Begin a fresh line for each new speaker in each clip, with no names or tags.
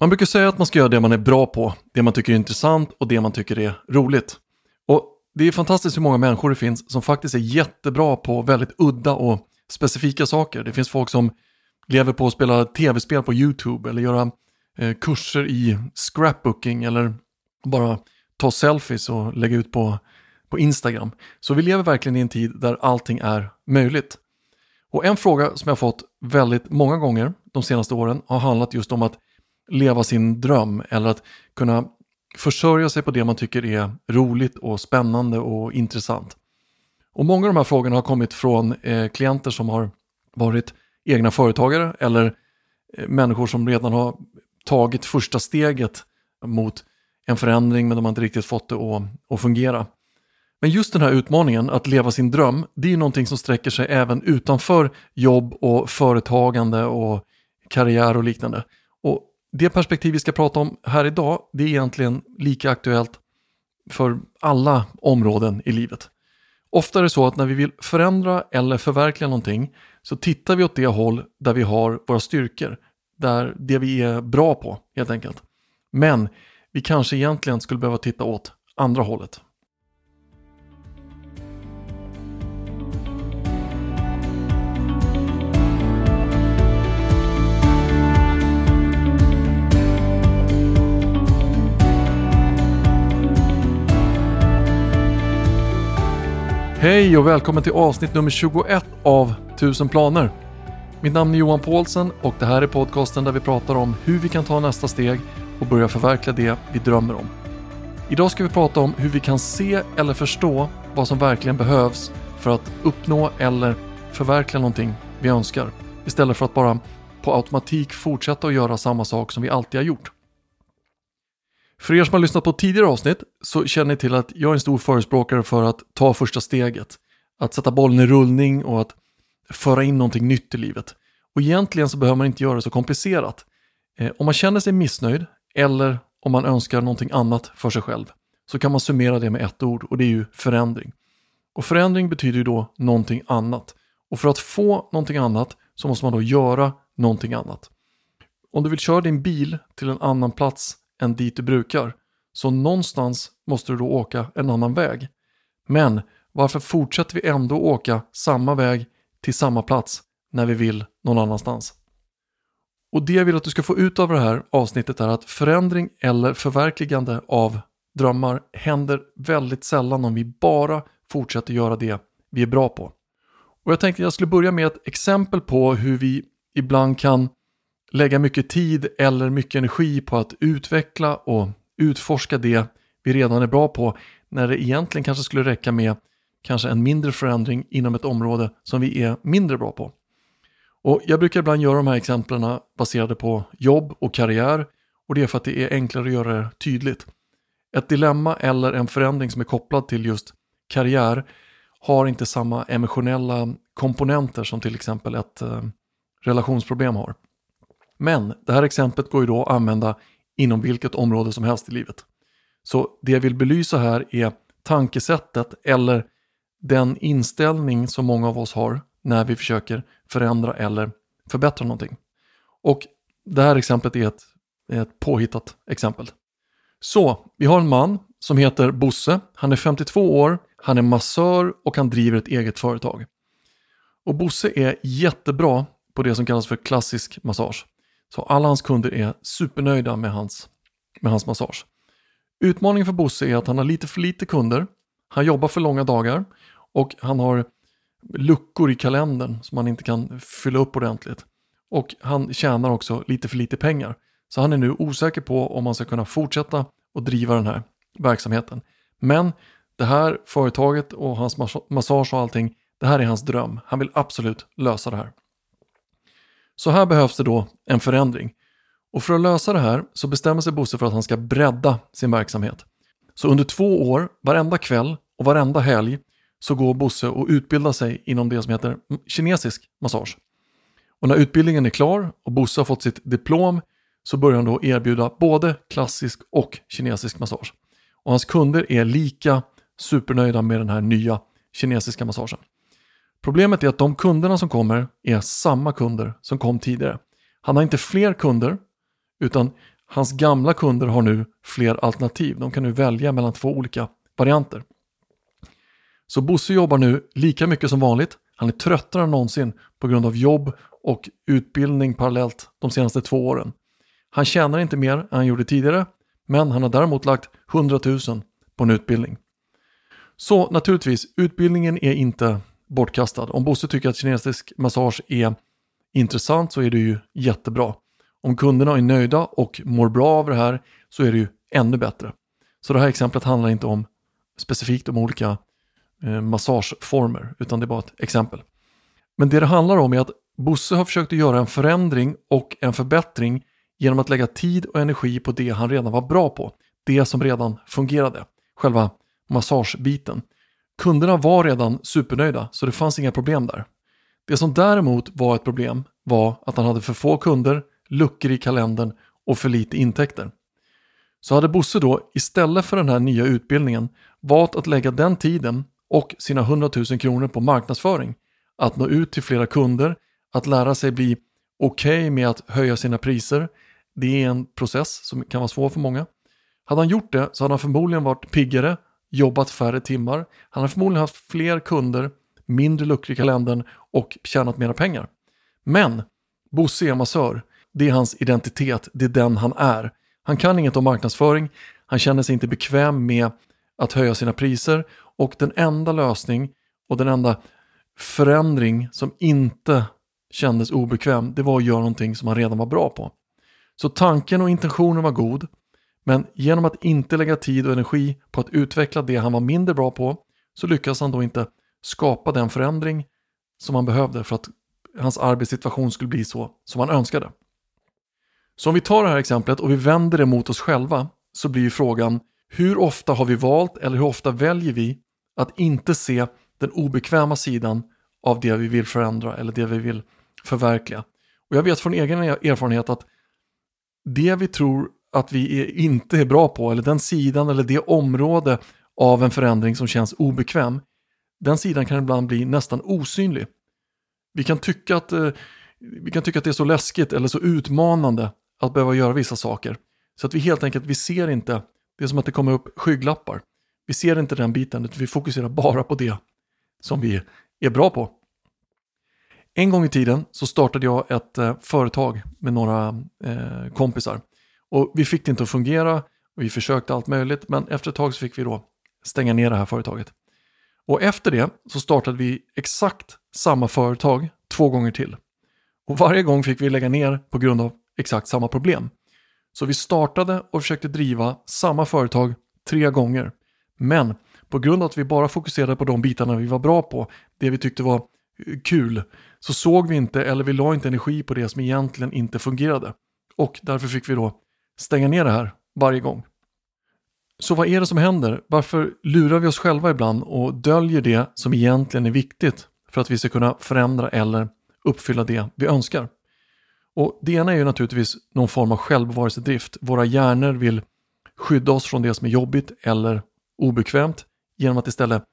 Man brukar säga att man ska göra det man är bra på, det man tycker är intressant och det man tycker är roligt. Och det är fantastiskt hur många människor det finns som faktiskt är jättebra på väldigt udda och specifika saker. Det finns folk som lever på att spela tv-spel på YouTube eller göra eh, kurser i scrapbooking eller bara ta selfies och lägga ut på, på Instagram. Så vi lever verkligen i en tid där allting är möjligt. Och en fråga som jag fått väldigt många gånger de senaste åren har handlat just om att leva sin dröm eller att kunna försörja sig på det man tycker är roligt och spännande och intressant. Och många av de här frågorna har kommit från eh, klienter som har varit egna företagare eller eh, människor som redan har tagit första steget mot en förändring men de har inte riktigt fått det att, att fungera. Men just den här utmaningen att leva sin dröm, det är någonting som sträcker sig även utanför jobb och företagande och karriär och liknande. Och det perspektiv vi ska prata om här idag, det är egentligen lika aktuellt för alla områden i livet. Ofta är det så att när vi vill förändra eller förverkliga någonting så tittar vi åt det håll där vi har våra styrkor, där det vi är bra på helt enkelt. Men vi kanske egentligen skulle behöva titta åt andra hållet. Hej och välkommen till avsnitt nummer 21 av 1000 planer. Mitt namn är Johan Paulsen och det här är podcasten där vi pratar om hur vi kan ta nästa steg och börja förverkliga det vi drömmer om. Idag ska vi prata om hur vi kan se eller förstå vad som verkligen behövs för att uppnå eller förverkliga någonting vi önskar. Istället för att bara på automatik fortsätta att göra samma sak som vi alltid har gjort. För er som har lyssnat på tidigare avsnitt så känner ni till att jag är en stor förespråkare för att ta första steget. Att sätta bollen i rullning och att föra in någonting nytt i livet. Och egentligen så behöver man inte göra det så komplicerat. Eh, om man känner sig missnöjd eller om man önskar någonting annat för sig själv så kan man summera det med ett ord och det är ju förändring. Och förändring betyder ju då någonting annat. Och för att få någonting annat så måste man då göra någonting annat. Om du vill köra din bil till en annan plats än dit du brukar. Så någonstans måste du då åka en annan väg. Men varför fortsätter vi ändå åka samma väg till samma plats när vi vill någon annanstans? Och det jag vill att du ska få ut av det här avsnittet är att förändring eller förverkligande av drömmar händer väldigt sällan om vi bara fortsätter göra det vi är bra på. Och jag tänkte jag skulle börja med ett exempel på hur vi ibland kan lägga mycket tid eller mycket energi på att utveckla och utforska det vi redan är bra på när det egentligen kanske skulle räcka med kanske en mindre förändring inom ett område som vi är mindre bra på. Och Jag brukar ibland göra de här exemplen baserade på jobb och karriär och det är för att det är enklare att göra det tydligt. Ett dilemma eller en förändring som är kopplad till just karriär har inte samma emotionella komponenter som till exempel ett eh, relationsproblem har. Men det här exemplet går ju då att använda inom vilket område som helst i livet. Så det jag vill belysa här är tankesättet eller den inställning som många av oss har när vi försöker förändra eller förbättra någonting. Och det här exemplet är ett, ett påhittat exempel. Så, vi har en man som heter Bosse. Han är 52 år, han är massör och han driver ett eget företag. Och Bosse är jättebra på det som kallas för klassisk massage. Så alla hans kunder är supernöjda med hans, med hans massage. Utmaningen för Bosse är att han har lite för lite kunder. Han jobbar för långa dagar och han har luckor i kalendern som han inte kan fylla upp ordentligt. Och han tjänar också lite för lite pengar. Så han är nu osäker på om han ska kunna fortsätta och driva den här verksamheten. Men det här företaget och hans massage och allting, det här är hans dröm. Han vill absolut lösa det här. Så här behövs det då en förändring. Och för att lösa det här så bestämmer sig Bosse för att han ska bredda sin verksamhet. Så under två år, varenda kväll och varenda helg så går Bosse och utbildar sig inom det som heter kinesisk massage. Och när utbildningen är klar och Bosse har fått sitt diplom så börjar han då erbjuda både klassisk och kinesisk massage. Och hans kunder är lika supernöjda med den här nya kinesiska massagen. Problemet är att de kunderna som kommer är samma kunder som kom tidigare. Han har inte fler kunder, utan Hans gamla kunder har nu fler alternativ. De kan nu välja mellan två olika varianter. Så Bosse jobbar nu lika mycket som vanligt. Han är tröttare än någonsin på grund av jobb och utbildning parallellt de senaste två åren. Han tjänar inte mer än han gjorde tidigare, men han har däremot lagt 100 000 på en utbildning. Så naturligtvis, utbildningen är inte bortkastad. Om Bosse tycker att kinesisk massage är intressant så är det ju jättebra. Om kunderna är nöjda och mår bra av det här så är det ju ännu bättre. Så det här exemplet handlar inte om specifikt om olika eh, massageformer utan det är bara ett exempel. Men det det handlar om är att Bosse har försökt att göra en förändring och en förbättring genom att lägga tid och energi på det han redan var bra på. Det som redan fungerade. Själva massagebiten. Kunderna var redan supernöjda så det fanns inga problem där. Det som däremot var ett problem var att han hade för få kunder, luckor i kalendern och för lite intäkter. Så hade Bosse då istället för den här nya utbildningen valt att lägga den tiden och sina 100 000 kronor på marknadsföring, att nå ut till flera kunder, att lära sig bli okej okay med att höja sina priser. Det är en process som kan vara svår för många. Hade han gjort det så hade han förmodligen varit piggare, jobbat färre timmar. Han har förmodligen haft fler kunder, mindre luckor i kalendern och tjänat mera pengar. Men Bosse är massör. Det är hans identitet, det är den han är. Han kan inget om marknadsföring, han känner sig inte bekväm med att höja sina priser och den enda lösning och den enda förändring som inte kändes obekväm, det var att göra någonting som han redan var bra på. Så tanken och intentionen var god, men genom att inte lägga tid och energi på att utveckla det han var mindre bra på så lyckades han då inte skapa den förändring som han behövde för att hans arbetssituation skulle bli så som han önskade. Så om vi tar det här exemplet och vi vänder det mot oss själva så blir ju frågan hur ofta har vi valt eller hur ofta väljer vi att inte se den obekväma sidan av det vi vill förändra eller det vi vill förverkliga. Och jag vet från egen erfarenhet att det vi tror att vi är, inte är bra på eller den sidan eller det område av en förändring som känns obekväm den sidan kan ibland bli nästan osynlig. Vi kan tycka att, eh, vi kan tycka att det är så läskigt eller så utmanande att behöva göra vissa saker. Så att vi helt enkelt, vi ser inte, det är som att det kommer upp skygglappar. Vi ser inte den biten, utan vi fokuserar bara på det som vi är bra på. En gång i tiden så startade jag ett eh, företag med några eh, kompisar. Och vi fick det inte att fungera, och vi försökte allt möjligt, men efter ett tag så fick vi då stänga ner det här företaget. Och efter det så startade vi exakt samma företag två gånger till. Och varje gång fick vi lägga ner på grund av exakt samma problem. Så vi startade och försökte driva samma företag tre gånger. Men på grund av att vi bara fokuserade på de bitarna vi var bra på, det vi tyckte var eh, kul, så såg vi inte eller vi la inte energi på det som egentligen inte fungerade. Och därför fick vi då stänga ner det här varje gång. Så vad är det som händer? Varför lurar vi oss själva ibland och döljer det som egentligen är viktigt för att vi ska kunna förändra eller uppfylla det vi önskar? Och det ena är ju naturligtvis någon form av självbevarelsedrift. Våra hjärnor vill skydda oss från det som är jobbigt eller obekvämt genom att istället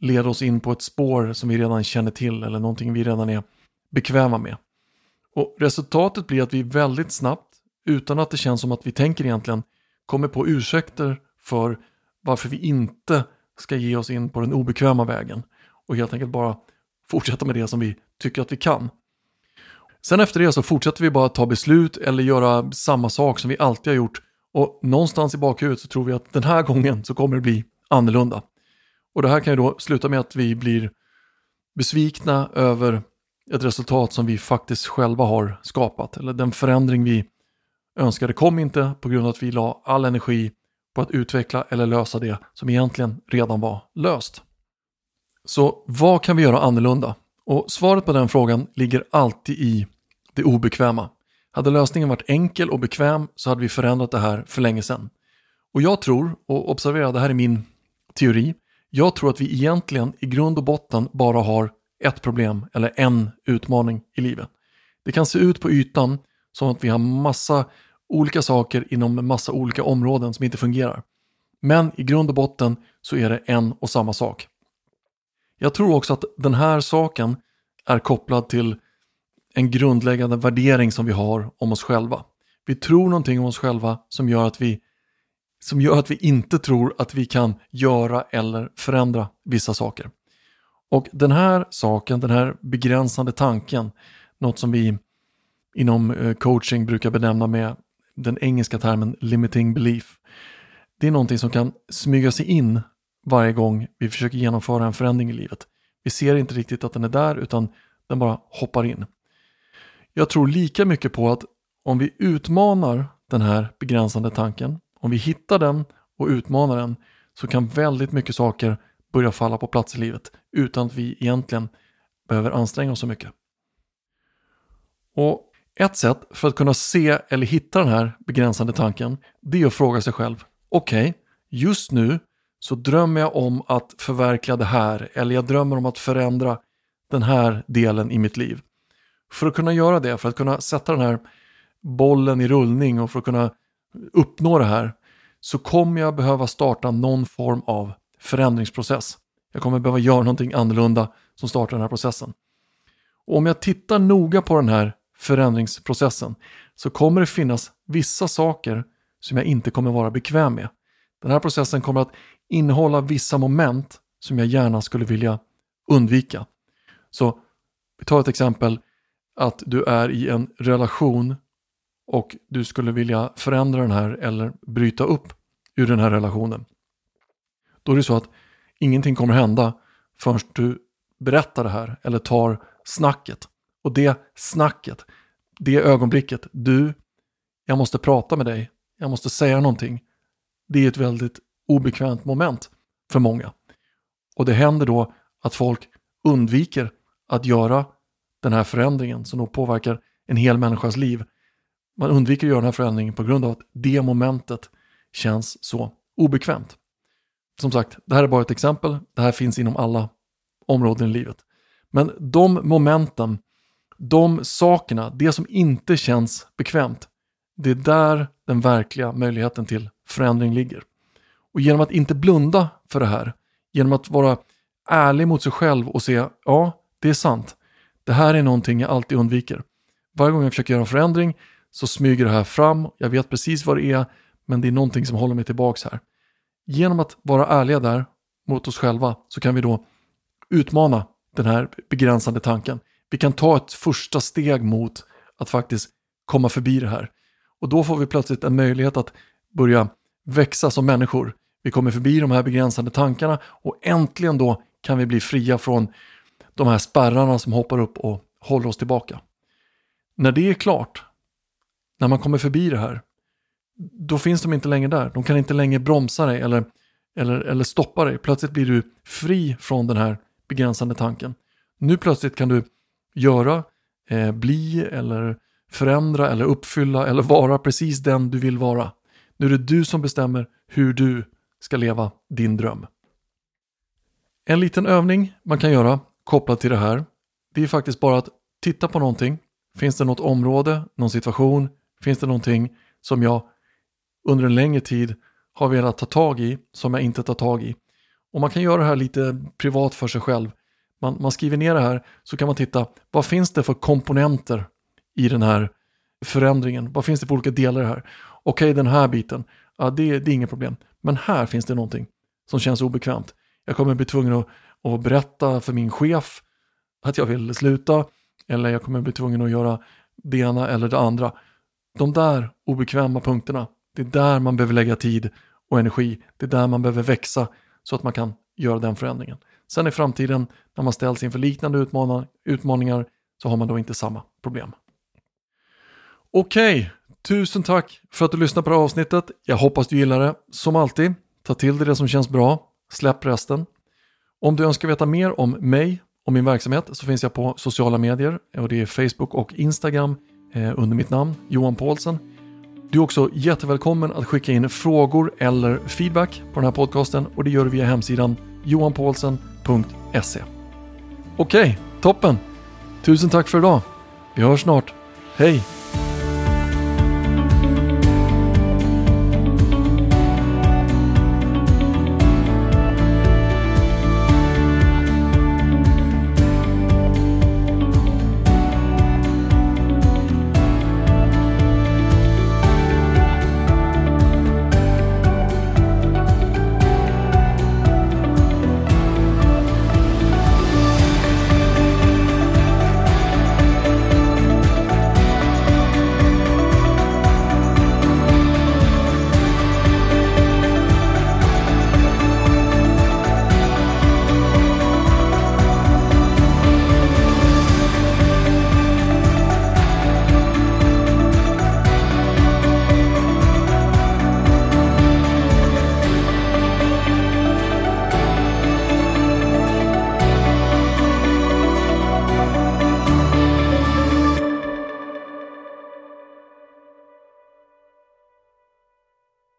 leda oss in på ett spår som vi redan känner till eller någonting vi redan är bekväma med. Och resultatet blir att vi väldigt snabbt, utan att det känns som att vi tänker egentligen, kommer på ursäkter för varför vi inte ska ge oss in på den obekväma vägen och helt enkelt bara fortsätta med det som vi tycker att vi kan. Sen efter det så fortsätter vi bara ta beslut eller göra samma sak som vi alltid har gjort och någonstans i bakhuvudet så tror vi att den här gången så kommer det bli annorlunda. Och det här kan ju då sluta med att vi blir besvikna över ett resultat som vi faktiskt själva har skapat eller den förändring vi önskade kom inte på grund av att vi la all energi på att utveckla eller lösa det som egentligen redan var löst. Så vad kan vi göra annorlunda? Och svaret på den frågan ligger alltid i det obekväma. Hade lösningen varit enkel och bekväm så hade vi förändrat det här för länge sedan. Och jag tror, och observera det här är min teori, jag tror att vi egentligen i grund och botten bara har ett problem eller en utmaning i livet. Det kan se ut på ytan som att vi har massa olika saker inom massa olika områden som inte fungerar. Men i grund och botten så är det en och samma sak. Jag tror också att den här saken är kopplad till en grundläggande värdering som vi har om oss själva. Vi tror någonting om oss själva som gör att vi som gör att vi inte tror att vi kan göra eller förändra vissa saker. Och den här saken, den här begränsande tanken, något som vi inom eh, coaching brukar benämna med den engelska termen limiting belief. Det är någonting som kan smyga sig in varje gång vi försöker genomföra en förändring i livet. Vi ser inte riktigt att den är där utan den bara hoppar in. Jag tror lika mycket på att om vi utmanar den här begränsande tanken, om vi hittar den och utmanar den så kan väldigt mycket saker börja falla på plats i livet utan att vi egentligen behöver anstränga oss så mycket. Och ett sätt för att kunna se eller hitta den här begränsande tanken det är att fråga sig själv. Okej, okay, just nu så drömmer jag om att förverkliga det här eller jag drömmer om att förändra den här delen i mitt liv. För att kunna göra det, för att kunna sätta den här bollen i rullning och för att kunna uppnå det här så kommer jag behöva starta någon form av förändringsprocess. Jag kommer behöva göra någonting annorlunda som startar den här processen. Och om jag tittar noga på den här förändringsprocessen så kommer det finnas vissa saker som jag inte kommer vara bekväm med. Den här processen kommer att innehålla vissa moment som jag gärna skulle vilja undvika. Så vi tar ett exempel att du är i en relation och du skulle vilja förändra den här eller bryta upp ur den här relationen. Då är det så att ingenting kommer hända förrän du berättar det här eller tar snacket. Och det snacket, det ögonblicket, du, jag måste prata med dig, jag måste säga någonting. Det är ett väldigt obekvämt moment för många. Och det händer då att folk undviker att göra den här förändringen som då påverkar en hel människas liv. Man undviker att göra den här förändringen på grund av att det momentet känns så obekvämt. Som sagt, det här är bara ett exempel. Det här finns inom alla områden i livet. Men de momenten, de sakerna, det som inte känns bekvämt, det är där den verkliga möjligheten till förändring ligger. Och genom att inte blunda för det här, genom att vara ärlig mot sig själv och se, ja, det är sant. Det här är någonting jag alltid undviker. Varje gång jag försöker göra en förändring så smyger det här fram, jag vet precis vad det är, men det är någonting som håller mig tillbaks här. Genom att vara ärliga där mot oss själva så kan vi då utmana den här begränsande tanken. Vi kan ta ett första steg mot att faktiskt komma förbi det här. Och då får vi plötsligt en möjlighet att börja växa som människor. Vi kommer förbi de här begränsande tankarna och äntligen då kan vi bli fria från de här spärrarna som hoppar upp och håller oss tillbaka. När det är klart, när man kommer förbi det här, då finns de inte längre där. De kan inte längre bromsa dig eller, eller, eller stoppa dig. Plötsligt blir du fri från den här begränsande tanken. Nu plötsligt kan du göra, eh, bli eller förändra eller uppfylla eller vara precis den du vill vara. Nu är det du som bestämmer hur du ska leva din dröm. En liten övning man kan göra kopplat till det här, det är faktiskt bara att titta på någonting. Finns det något område, någon situation, finns det någonting som jag under en längre tid har velat ta tag i som jag inte tar tag i. Och man kan göra det här lite privat för sig själv. Man, man skriver ner det här så kan man titta vad finns det för komponenter i den här förändringen? Vad finns det för olika delar i det här? Okej, okay, den här biten, ja, det, det är inget problem. Men här finns det någonting som känns obekvämt. Jag kommer bli tvungen att, att berätta för min chef att jag vill sluta eller jag kommer bli tvungen att göra det ena eller det andra. De där obekväma punkterna, det är där man behöver lägga tid och energi. Det är där man behöver växa så att man kan göra den förändringen. Sen i framtiden när man ställs inför liknande utmaningar så har man då inte samma problem. Okej, okay. tusen tack för att du lyssnade på det här avsnittet. Jag hoppas du gillar det. Som alltid, ta till dig det som känns bra. Släpp resten. Om du önskar veta mer om mig och min verksamhet så finns jag på sociala medier och det är Facebook och Instagram eh, under mitt namn Johan Paulsen. Du är också jättevälkommen att skicka in frågor eller feedback på den här podcasten och det gör du via hemsidan johanpaulsen.se. Okej, toppen! Tusen tack för idag. Vi hörs snart. Hej!